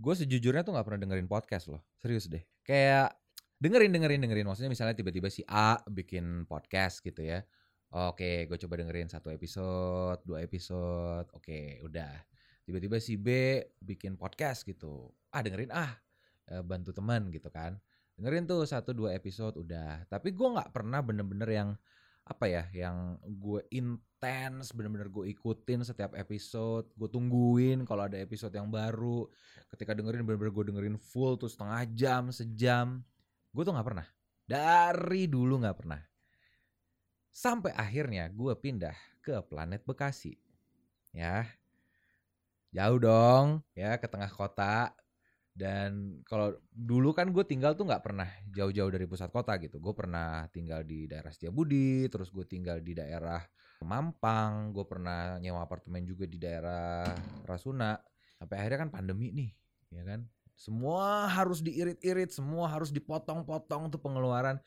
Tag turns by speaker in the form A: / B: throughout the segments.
A: gue sejujurnya tuh nggak pernah dengerin podcast loh, serius deh. Kayak dengerin dengerin dengerin maksudnya misalnya tiba-tiba si A bikin podcast gitu ya. Oke, gue coba dengerin satu episode, dua episode. Oke, udah. Tiba-tiba si B bikin podcast gitu. Ah, dengerin ah. Eh, bantu teman gitu kan. Dengerin tuh satu dua episode udah. Tapi gue nggak pernah bener-bener yang apa ya, yang gue intens bener-bener gue ikutin setiap episode. Gue tungguin kalau ada episode yang baru. Ketika dengerin bener-bener gue dengerin full tuh setengah jam, sejam. Gue tuh nggak pernah. Dari dulu nggak pernah. Sampai akhirnya gue pindah ke planet Bekasi. Ya. Jauh dong ya ke tengah kota. Dan kalau dulu kan gue tinggal tuh nggak pernah jauh-jauh dari pusat kota gitu. Gue pernah tinggal di daerah Setiabudi, terus gue tinggal di daerah Mampang, gue pernah nyewa apartemen juga di daerah Rasuna. Sampai akhirnya kan pandemi nih, ya kan. Semua harus diirit-irit, semua harus dipotong-potong tuh pengeluaran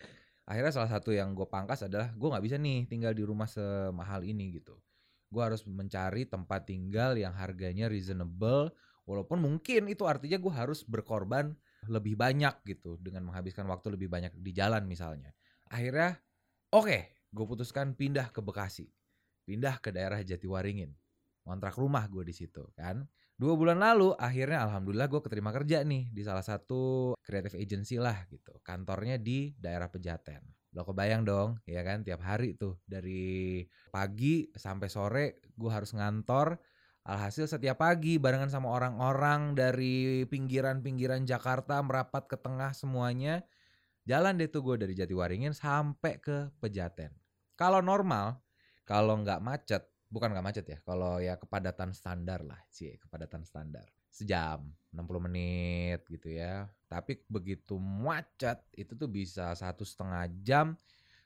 A: akhirnya salah satu yang gue pangkas adalah gue nggak bisa nih tinggal di rumah semahal ini gitu gue harus mencari tempat tinggal yang harganya reasonable walaupun mungkin itu artinya gue harus berkorban lebih banyak gitu dengan menghabiskan waktu lebih banyak di jalan misalnya akhirnya oke okay, gue putuskan pindah ke Bekasi pindah ke daerah Jatiwaringin kontrak rumah gue di situ kan Dua bulan lalu akhirnya alhamdulillah gue keterima kerja nih di salah satu creative agency lah gitu. Kantornya di daerah Pejaten. Lo kebayang dong ya kan tiap hari tuh dari pagi sampai sore gue harus ngantor. Alhasil setiap pagi barengan sama orang-orang dari pinggiran-pinggiran Jakarta merapat ke tengah semuanya. Jalan deh tuh gue dari Jatiwaringin sampai ke Pejaten. Kalau normal, kalau nggak macet, bukan nggak macet ya kalau ya kepadatan standar lah sih kepadatan standar sejam 60 menit gitu ya tapi begitu macet itu tuh bisa satu setengah jam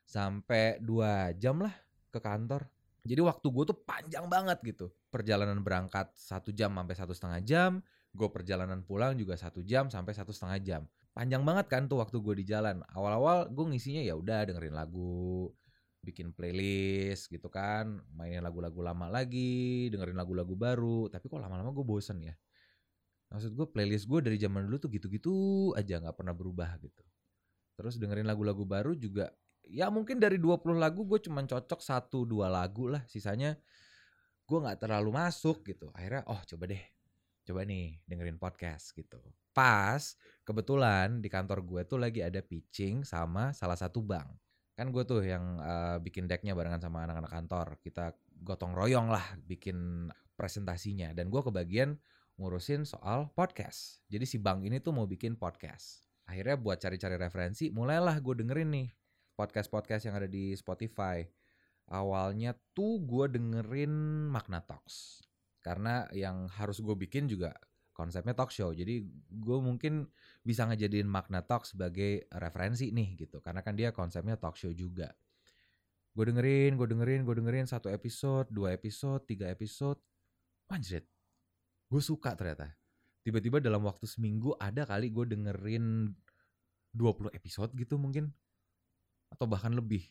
A: sampai dua jam lah ke kantor jadi waktu gue tuh panjang banget gitu perjalanan berangkat satu jam sampai satu setengah jam gue perjalanan pulang juga satu jam sampai satu setengah jam panjang banget kan tuh waktu gue di jalan awal-awal gue ngisinya ya udah dengerin lagu bikin playlist gitu kan, mainin lagu-lagu lama lagi, dengerin lagu-lagu baru. Tapi kok lama-lama gue bosen ya. Maksud gue playlist gue dari zaman dulu tuh gitu-gitu aja nggak pernah berubah gitu. Terus dengerin lagu-lagu baru juga ya mungkin dari 20 lagu gue cuma cocok satu dua lagu lah. Sisanya gue nggak terlalu masuk gitu. Akhirnya oh coba deh. Coba nih dengerin podcast gitu. Pas kebetulan di kantor gue tuh lagi ada pitching sama salah satu bank kan gue tuh yang uh, bikin decknya barengan sama anak-anak kantor kita gotong royong lah bikin presentasinya dan gue kebagian ngurusin soal podcast jadi si bank ini tuh mau bikin podcast akhirnya buat cari-cari referensi mulailah gue dengerin nih podcast-podcast yang ada di Spotify awalnya tuh gue dengerin Magna Talks karena yang harus gue bikin juga konsepnya talk show. Jadi gue mungkin bisa ngejadiin Magna Talk sebagai referensi nih gitu. Karena kan dia konsepnya talk show juga. Gue dengerin, gue dengerin, gue dengerin satu episode, dua episode, tiga episode. Anjir, gue suka ternyata. Tiba-tiba dalam waktu seminggu ada kali gue dengerin 20 episode gitu mungkin. Atau bahkan lebih.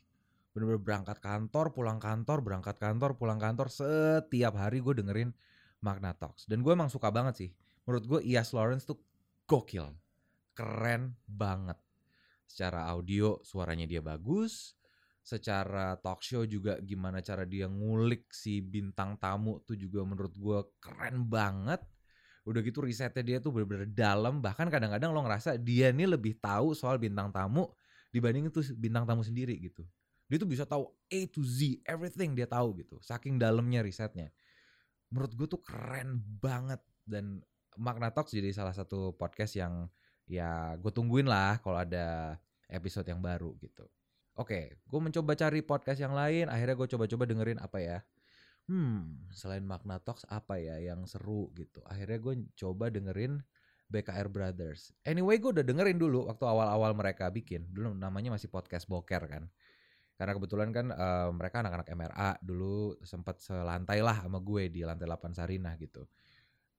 A: Bener-bener berangkat kantor, pulang kantor, berangkat kantor, pulang kantor. Setiap hari gue dengerin Magna Talks. Dan gue emang suka banget sih menurut gue Ias Lawrence tuh gokil keren banget secara audio suaranya dia bagus secara talk show juga gimana cara dia ngulik si bintang tamu tuh juga menurut gue keren banget udah gitu risetnya dia tuh bener-bener dalam bahkan kadang-kadang lo ngerasa dia nih lebih tahu soal bintang tamu dibanding itu bintang tamu sendiri gitu dia tuh bisa tahu A to Z everything dia tahu gitu saking dalamnya risetnya menurut gue tuh keren banget dan Magna Talks jadi salah satu podcast yang ya gue tungguin lah kalau ada episode yang baru gitu. Oke, gue mencoba cari podcast yang lain. Akhirnya gue coba-coba dengerin apa ya. Hmm, selain Magna Talks apa ya yang seru gitu. Akhirnya gue coba dengerin BKR Brothers. Anyway, gue udah dengerin dulu waktu awal-awal mereka bikin. Dulu namanya masih podcast boker kan. Karena kebetulan kan uh, mereka anak-anak MRA dulu sempat selantai lah sama gue di lantai 8 Sarinah gitu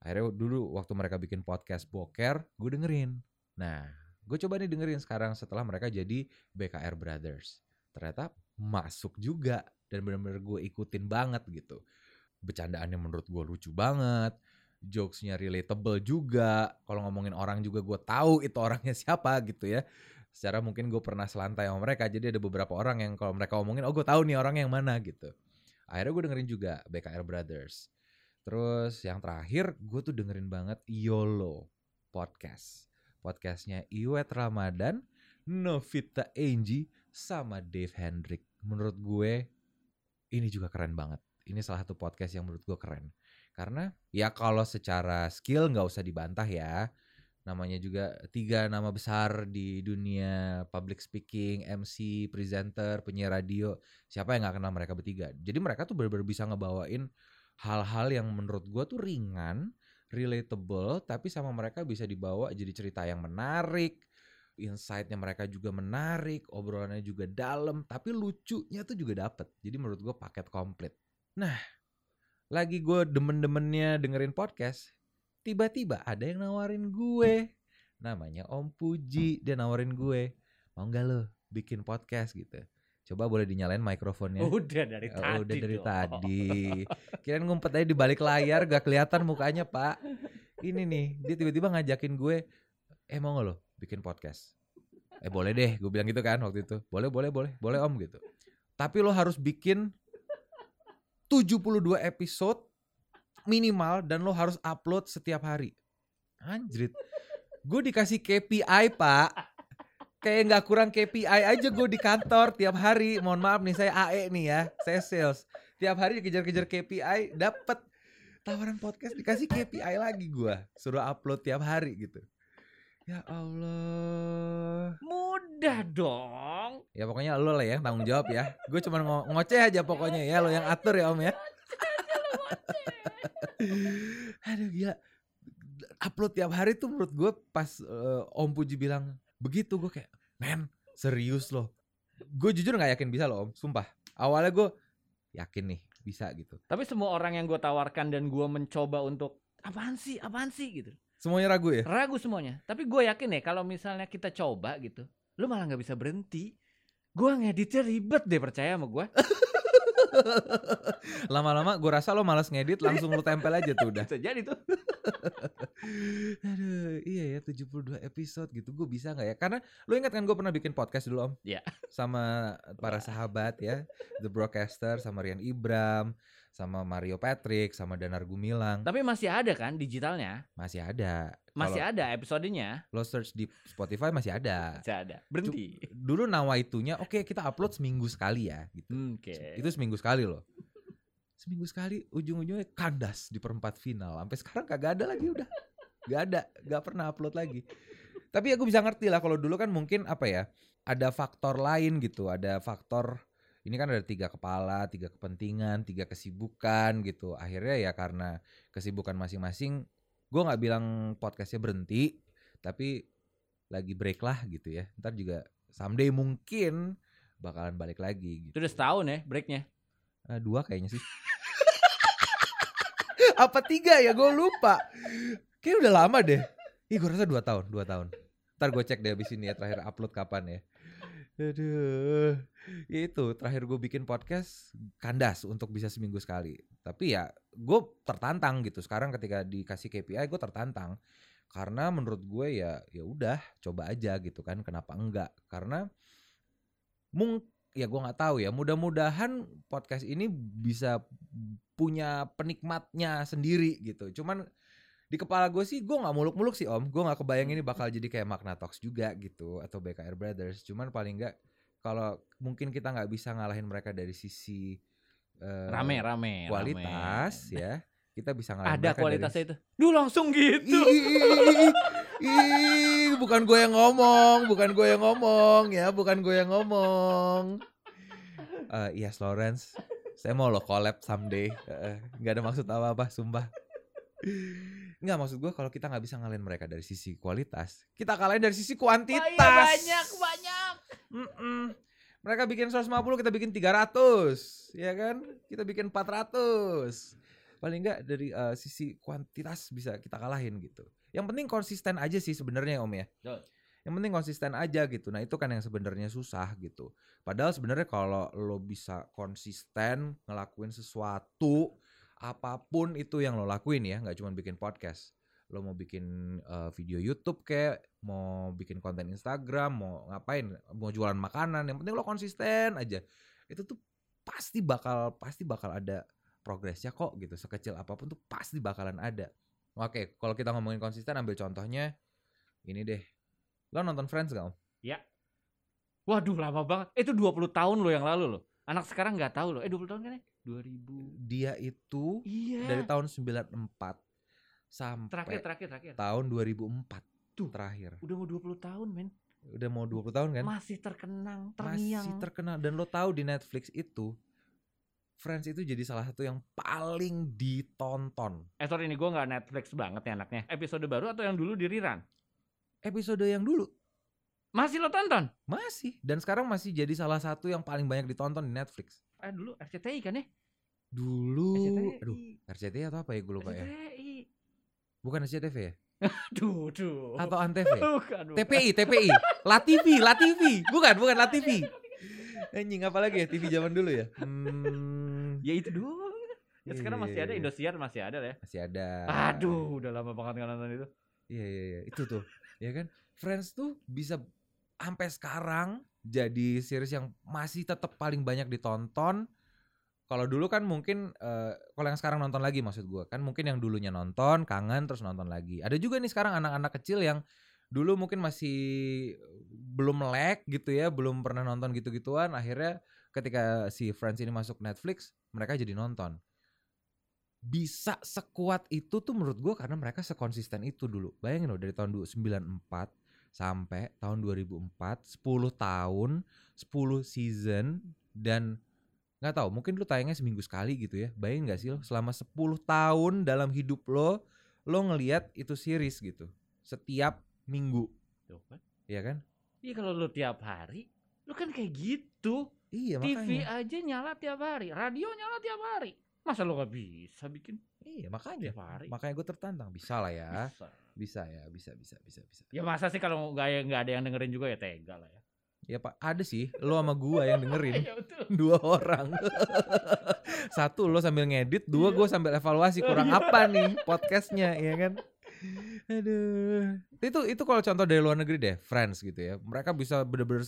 A: akhirnya dulu waktu mereka bikin podcast boker gue dengerin nah gue coba nih dengerin sekarang setelah mereka jadi BKR Brothers ternyata masuk juga dan benar-benar gue ikutin banget gitu bercandaannya menurut gue lucu banget jokesnya relatable juga. Kalau ngomongin orang juga gue tahu itu orangnya siapa gitu ya. Secara mungkin gue pernah selantai sama mereka, jadi ada beberapa orang yang kalau mereka ngomongin, oh gue tahu nih orang yang mana gitu. Akhirnya gue dengerin juga BKR Brothers. Terus yang terakhir gue tuh dengerin banget YOLO podcast. Podcastnya Iwet Ramadan, Novita Angie, sama Dave Hendrik. Menurut gue ini juga keren banget. Ini salah satu podcast yang menurut gue keren. Karena ya kalau secara skill nggak usah dibantah ya. Namanya juga tiga nama besar di dunia public speaking, MC, presenter, penyiar radio. Siapa yang nggak kenal mereka bertiga? Jadi mereka tuh benar-benar bisa ngebawain hal-hal yang menurut gue tuh ringan, relatable, tapi sama mereka bisa dibawa jadi cerita yang menarik, insight-nya mereka juga menarik, obrolannya juga dalam, tapi lucunya tuh juga dapet. Jadi menurut gue paket komplit. Nah, lagi gue demen-demennya dengerin podcast, tiba-tiba ada yang nawarin gue. Namanya Om Puji, dia nawarin gue. Mau nggak lo bikin podcast gitu? Coba boleh dinyalain mikrofonnya.
B: Udah dari
A: Oh,
B: tadi.
A: udah dari
B: dong.
A: tadi. Kirain ngumpet aja di balik layar gak kelihatan mukanya, Pak. Ini nih, dia tiba-tiba ngajakin gue, "Eh mau gak lo bikin podcast?" Eh boleh deh, gue bilang gitu kan waktu itu. Boleh, boleh, boleh. Boleh Om gitu. Tapi lo harus bikin 72 episode minimal dan lo harus upload setiap hari. Anjrit. Gue dikasih KPI, Pak. Kayak nggak kurang KPI aja gue di kantor tiap hari. Mohon maaf nih, saya AE nih ya, saya sales. Tiap hari dikejar-kejar KPI, dapat tawaran podcast dikasih KPI lagi gue. Suruh upload tiap hari gitu. Ya Allah.
B: Mudah dong.
A: Ya pokoknya lo lah yang tanggung jawab ya. Gue cuma ngo- ngoceh aja pokoknya ya lo yang atur ya Om ya. Aduh gila. Upload tiap hari tuh menurut gue pas eh, Om Puji bilang begitu gue kayak men serius loh. Gue jujur nggak yakin bisa loh Om, sumpah. Awalnya gue yakin nih bisa gitu.
B: Tapi semua orang yang gue tawarkan dan gue mencoba untuk apaan sih, apaan sih gitu.
A: Semuanya ragu ya.
B: Ragu semuanya. Tapi gue yakin ya kalau misalnya kita coba gitu, lu malah nggak bisa berhenti. Gue ngeditnya ribet deh percaya sama gue.
A: Lama-lama gue rasa lo malas ngedit langsung lo tempel aja tuh udah.
B: Bisa jadi tuh.
A: Aduh, iya ya 72 episode gitu. Gue bisa nggak ya? Karena lo ingat kan gue pernah bikin podcast dulu om?
B: Iya.
A: Sama para sahabat ya, The Broadcaster, sama Rian Ibram, sama Mario Patrick, sama Danar Gumilang.
B: Tapi masih ada kan digitalnya?
A: Masih ada.
B: Masih
A: Kalau
B: ada episodenya.
A: Lo search di Spotify masih ada.
B: Masih ada. Berhenti.
A: Dulu nawaitunya, oke kita upload seminggu sekali ya. Gitu.
B: Oke.
A: Itu seminggu sekali loh. Seminggu sekali ujung-ujungnya kandas di perempat final. Sampai sekarang kagak ada lagi udah. Gak ada, gak pernah upload lagi. Tapi aku bisa ngerti lah kalau dulu kan mungkin apa ya, ada faktor lain gitu, ada faktor ini kan ada tiga kepala, tiga kepentingan, tiga kesibukan gitu. Akhirnya ya karena kesibukan masing-masing, gue nggak bilang podcastnya berhenti, tapi lagi break lah gitu ya. Ntar juga someday mungkin bakalan balik lagi gitu.
B: Itu udah setahun ya breaknya.
A: Eh, dua kayaknya sih. Apa tiga ya? Gue lupa. Kayak udah lama deh. Ih gue rasa dua tahun, dua tahun. Ntar gue cek deh abis ini ya terakhir upload kapan ya. Aduh. Itu terakhir gue bikin podcast kandas untuk bisa seminggu sekali. Tapi ya gue tertantang gitu. Sekarang ketika dikasih KPI gue tertantang. Karena menurut gue ya ya udah coba aja gitu kan. Kenapa enggak? Karena mung ya gue nggak tahu ya. Mudah-mudahan podcast ini bisa punya penikmatnya sendiri gitu. Cuman di kepala gue sih gue nggak muluk-muluk sih om. Gue nggak kebayang ini bakal jadi kayak Magna Talks juga gitu atau BKR Brothers. Cuman paling nggak kalau mungkin kita nggak bisa ngalahin mereka dari sisi eh,
B: Rame, rame.
A: kualitas ya. Kita bisa ngalahin
B: Ada
A: mereka dari
B: kualitasnya itu. Duh langsung gitu.
A: Ih, bukan gue yang ngomong, bukan gue yang ngomong ya, bukan gue yang ngomong. Eh yes Lawrence, saya mau lo collab someday. Eh, Nggak ada maksud apa-apa, sumpah. Nggak maksud gue kalau kita nggak bisa ngalahin mereka dari sisi kualitas, kita kalahin dari sisi kuantitas.
B: Iya, banyak, banyak.
A: Mm-mm. Mereka bikin 150, kita bikin 300, ya kan? Kita bikin 400. Paling enggak dari eh, sisi kuantitas bisa kita kalahin gitu. Yang penting konsisten aja sih sebenarnya Om ya.
B: Betul.
A: Yang penting konsisten aja gitu. Nah, itu kan yang sebenarnya susah gitu. Padahal sebenarnya kalau lo bisa konsisten ngelakuin sesuatu apa pun itu yang lo lakuin ya, nggak cuma bikin podcast. Lo mau bikin eh, video YouTube kayak, mau bikin konten Instagram, mau ngapain, mau jualan makanan, yang penting lo konsisten aja. Itu tuh pasti bakal pasti bakal ada progresnya kok gitu. Sekecil apa pun tuh pasti bakalan ada. Oke, kalau kita ngomongin konsisten ambil contohnya ini deh. Lo nonton Friends gak om?
B: Waduh lama banget. Itu 20 tahun loh yang lalu loh. Anak sekarang nggak tahu loh. Eh 20 tahun kan ya? 2000.
A: Dia itu
B: Iya.
A: dari tahun 94 sampai
B: terakhir terakhir terakhir.
A: tahun 2004
B: Tuh.
A: terakhir.
B: Udah mau 20 tahun, men.
A: Udah mau 20 tahun kan?
B: Masih terkenang, terngiang.
A: Masih terkenal dan lo tahu di Netflix itu Friends itu jadi salah satu yang paling ditonton.
B: eh sorry ini gue nggak Netflix banget ya anaknya. Episode baru atau yang dulu di rerun?
A: Episode yang dulu
B: Masih lo tonton?
A: masih dan sekarang masih jadi salah satu yang paling banyak ditonton di Netflix.
B: Eh dulu RCTI kan ya?
A: Dulu
B: RCTI.
A: aduh RCTI atau apa ya gue lupa ya.
B: RCTI.
A: Bukan SCTV ya?
B: Duh, duh.
A: Atau Antv?
B: Bukan, bukan.
A: TPI, TPI, Latifi, Latifi, bukan, bukan Latifi. Anjing apa lagi ya TV zaman dulu ya? Hmm,
B: Ya itu doang. Ya, sekarang masih ada
A: iya.
B: Indosiar masih ada lah ya.
A: Masih ada.
B: Aduh, udah lama banget nggak nonton itu.
A: Iya iya iya, itu tuh. ya kan? Friends tuh bisa sampai sekarang jadi series yang masih tetap paling banyak ditonton. Kalau dulu kan mungkin eh, kalau yang sekarang nonton lagi maksud gua kan mungkin yang dulunya nonton kangen terus nonton lagi. Ada juga nih sekarang anak-anak kecil yang dulu mungkin masih belum melek gitu ya, belum pernah nonton gitu-gituan. Akhirnya ketika si Friends ini masuk Netflix, mereka jadi nonton. Bisa sekuat itu tuh menurut gua karena mereka sekonsisten itu dulu. Bayangin loh dari tahun 94 sampai tahun 2004, 10 tahun, 10 season dan nggak tahu mungkin lu tayangnya seminggu sekali gitu ya. Bayangin gak sih lo selama 10 tahun dalam hidup lo lo ngelihat itu series gitu. Setiap minggu,
B: Tuh kan.
A: ya kan?
B: Iya kalau lu tiap hari, lu kan kayak gitu.
A: Iya
B: TV
A: makanya.
B: aja nyala tiap hari, radio nyala tiap hari. Masa lu gak bisa bikin
A: Iya makanya.
B: tiap hari?
A: Makanya gue tertantang. Bisa lah ya.
B: Bisa.
A: Bisa ya, bisa bisa bisa bisa.
B: Ya masa sih kalau nggak nggak ada yang dengerin juga ya tega lah ya.
A: Ya Pak, ada sih lo sama gua yang dengerin.
B: Betul.
A: dua orang satu lo sambil ngedit dua gue sambil evaluasi kurang apa nih podcastnya ya kan aduh itu itu kalau contoh dari luar negeri deh friends gitu ya mereka bisa bener-bener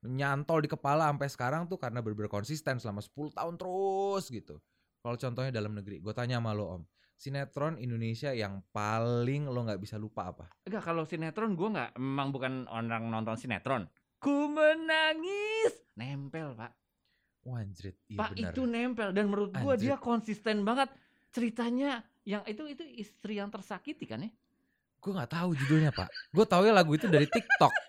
A: nyantol di kepala sampai sekarang tuh karena bener-bener konsisten selama 10 tahun terus gitu kalau contohnya dalam negeri gue tanya sama lo om sinetron Indonesia yang paling lo nggak bisa lupa apa
B: Enggak kalau sinetron gua nggak memang bukan orang nonton sinetron. Ku menangis nempel pak.
A: Wanjrit iya
B: pak
A: benar
B: itu nempel dan menurut
A: Anjir.
B: dia konsisten banget ceritanya yang itu itu istri yang tersakiti kan ya?
A: Gue nggak tahu judulnya pak. Gue tahu ya lagu itu dari TikTok.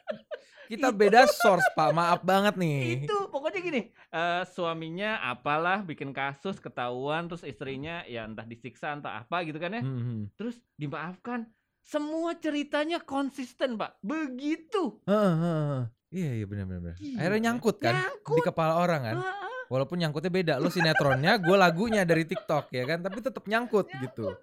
A: Kita beda source pak. Maaf banget nih.
B: Itu pokoknya gini, eh, suaminya apalah bikin kasus ketahuan terus istrinya ya entah disiksa entah apa gitu kan ya.
A: Hmm, hmm.
B: Terus dimaafkan. Semua ceritanya konsisten, Pak. Begitu.
A: Iya iya benar benar. benar.
B: Gila,
A: Akhirnya nyangkut kan
B: Nyangkut.
A: di kepala orang kan. Walaupun nyangkutnya beda. Lo sinetronnya, gue lagunya dari TikTok ya kan. Tapi tetap nyangkut gitu.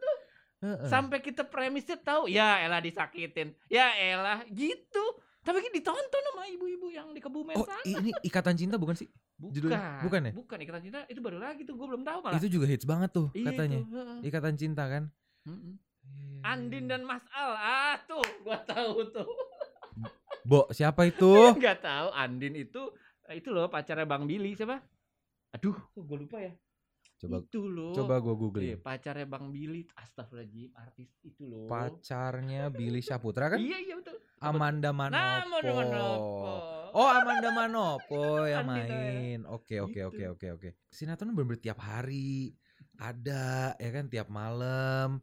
A: Heeh.
B: Sampai kita premisnya tahu, ya elah disakitin. Ya elah gitu. Tapi kan ditonton sama ibu-ibu yang di Kebumen
A: Oh
B: sana.
A: ini ikatan cinta bukan sih?
B: Bukan.
A: judulnya- bukan ya?
B: Bukan Ikatan Cinta itu baru lagi tuh gue belum tahu malah.
A: Itu juga hits banget tuh
B: Iya,
A: katanya.
B: itu.
A: Ikatan cinta kan. Iya,
B: Andin dan Mas Al. Ah tuh, gua tahu tuh.
A: Bo siapa itu?
B: Enggak tahu Andin itu itu loh pacarnya Bang Billy siapa? Aduh, kok gue lupa ya.
A: Coba
B: itu loh.
A: coba gue
B: Iya,
A: googling.
B: pacarnya Bang Billy, astagfirullahaladzim, artis itu loh.
A: Pacarnya Billy Saputra kan?
B: Iya, iya betul.
A: Amanda Manopo. Oh Amanda Manopo yang
B: Andina.
A: main. Oke oke
B: Gitu.
A: oke oke oke. Sinetron bener-bener tiap hari ada ya kan tiap malam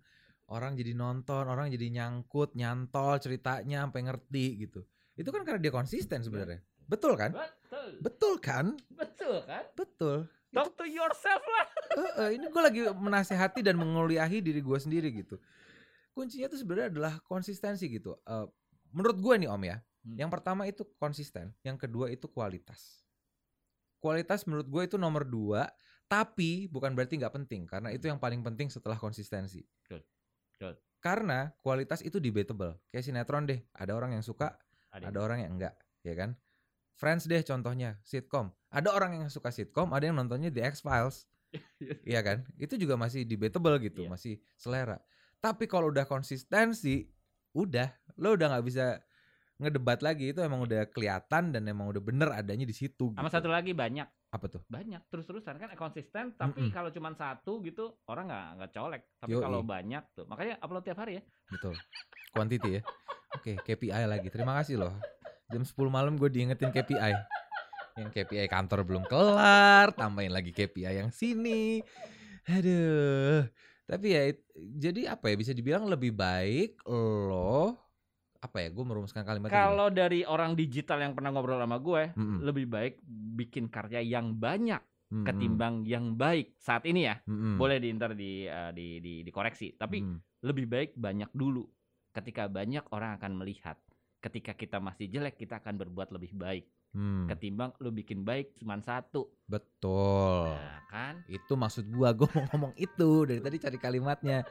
A: orang jadi nonton, orang jadi nyangkut, nyantol ceritanya sampai ngerti gitu. Itu kan karena dia konsisten sebenarnya. Betul kan?
B: Betul.
A: Betul kan?
B: Betul kan?
A: Betul.
B: Talk to yourself lah.
A: Eh, eh, ini gue lagi menasehati dan menguliahi diri gue sendiri gitu. Kuncinya tuh sebenarnya adalah konsistensi gitu. Eh, menurut gue nih Om ya,
B: Hmm.
A: yang pertama itu konsisten, yang kedua itu kualitas. Kualitas menurut gue itu nomor dua, tapi bukan berarti nggak penting karena itu yang paling penting setelah konsistensi.
B: Betul, betul.
A: Karena kualitas itu debatable. Kayak sinetron deh, ada orang yang suka,
B: Ada.
A: ada orang yang enggak, ya kan? Friends deh contohnya, sitcom. Ada orang yang suka sitcom, ada yang nontonnya The X Files. Iya kan? Itu juga masih debatable gitu,
B: Iya.
A: masih selera. Tapi kalau udah konsistensi, udah lo udah nggak bisa ngedebat lagi itu emang udah kelihatan dan emang udah bener adanya di situ.
B: Sama
A: gitu.
B: satu lagi banyak,
A: apa tuh?
B: banyak terus-terusan kan konsisten. Tapi
A: Mm-mm.
B: kalau cuma satu gitu orang nggak nggak colek. Tapi kalau banyak tuh, makanya upload tiap hari ya.
A: Betul. Quantity ya. Oke, KPI lagi. Terima kasih loh. Jam 10 malam gue diingetin KPI. Yang KPI kantor belum kelar, tambahin lagi KPI yang sini. Aduh. Tapi ya jadi apa ya bisa dibilang lebih baik lo apa ya gue merumuskan kalimat
B: Kalau dari orang digital yang pernah ngobrol sama gue,
A: Mm-mm.
B: lebih baik bikin karya yang banyak
A: Hmm,
B: ketimbang yang baik saat ini ya.
A: Hmm.
B: Boleh di ntar di, eh, di, di dikoreksi. Tapi lebih baik banyak dulu. Ketika banyak orang akan melihat. Ketika kita masih jelek, kita akan berbuat lebih baik.
A: Hmm.
B: Ketimbang lu bikin baik cuma satu.
A: betul
B: Nah, kan?
A: itu maksud gua gue mau ngomong itu dari tadi cari kalimatnya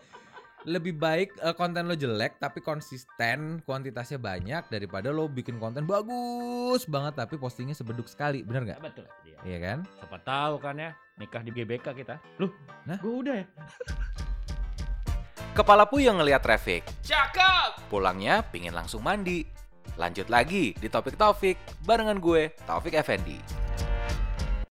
A: lebih baik eh, konten lo jelek tapi konsisten kuantitasnya banyak daripada lo bikin konten bagus banget tapi postingnya sebeduk sekali bener nggak
B: Ya, betul. Iya.
A: iya kan
B: Siapa tahu kan ya, nikah di GBK kita. Loh,
A: Nah?
B: gue udah ya.
C: Kepala puyeng ngeliat traffic.
B: Cakep!
C: Pulangnya pingin langsung mandi. Lanjut lagi di Topik Taufik barengan gue, Taufik Effendi.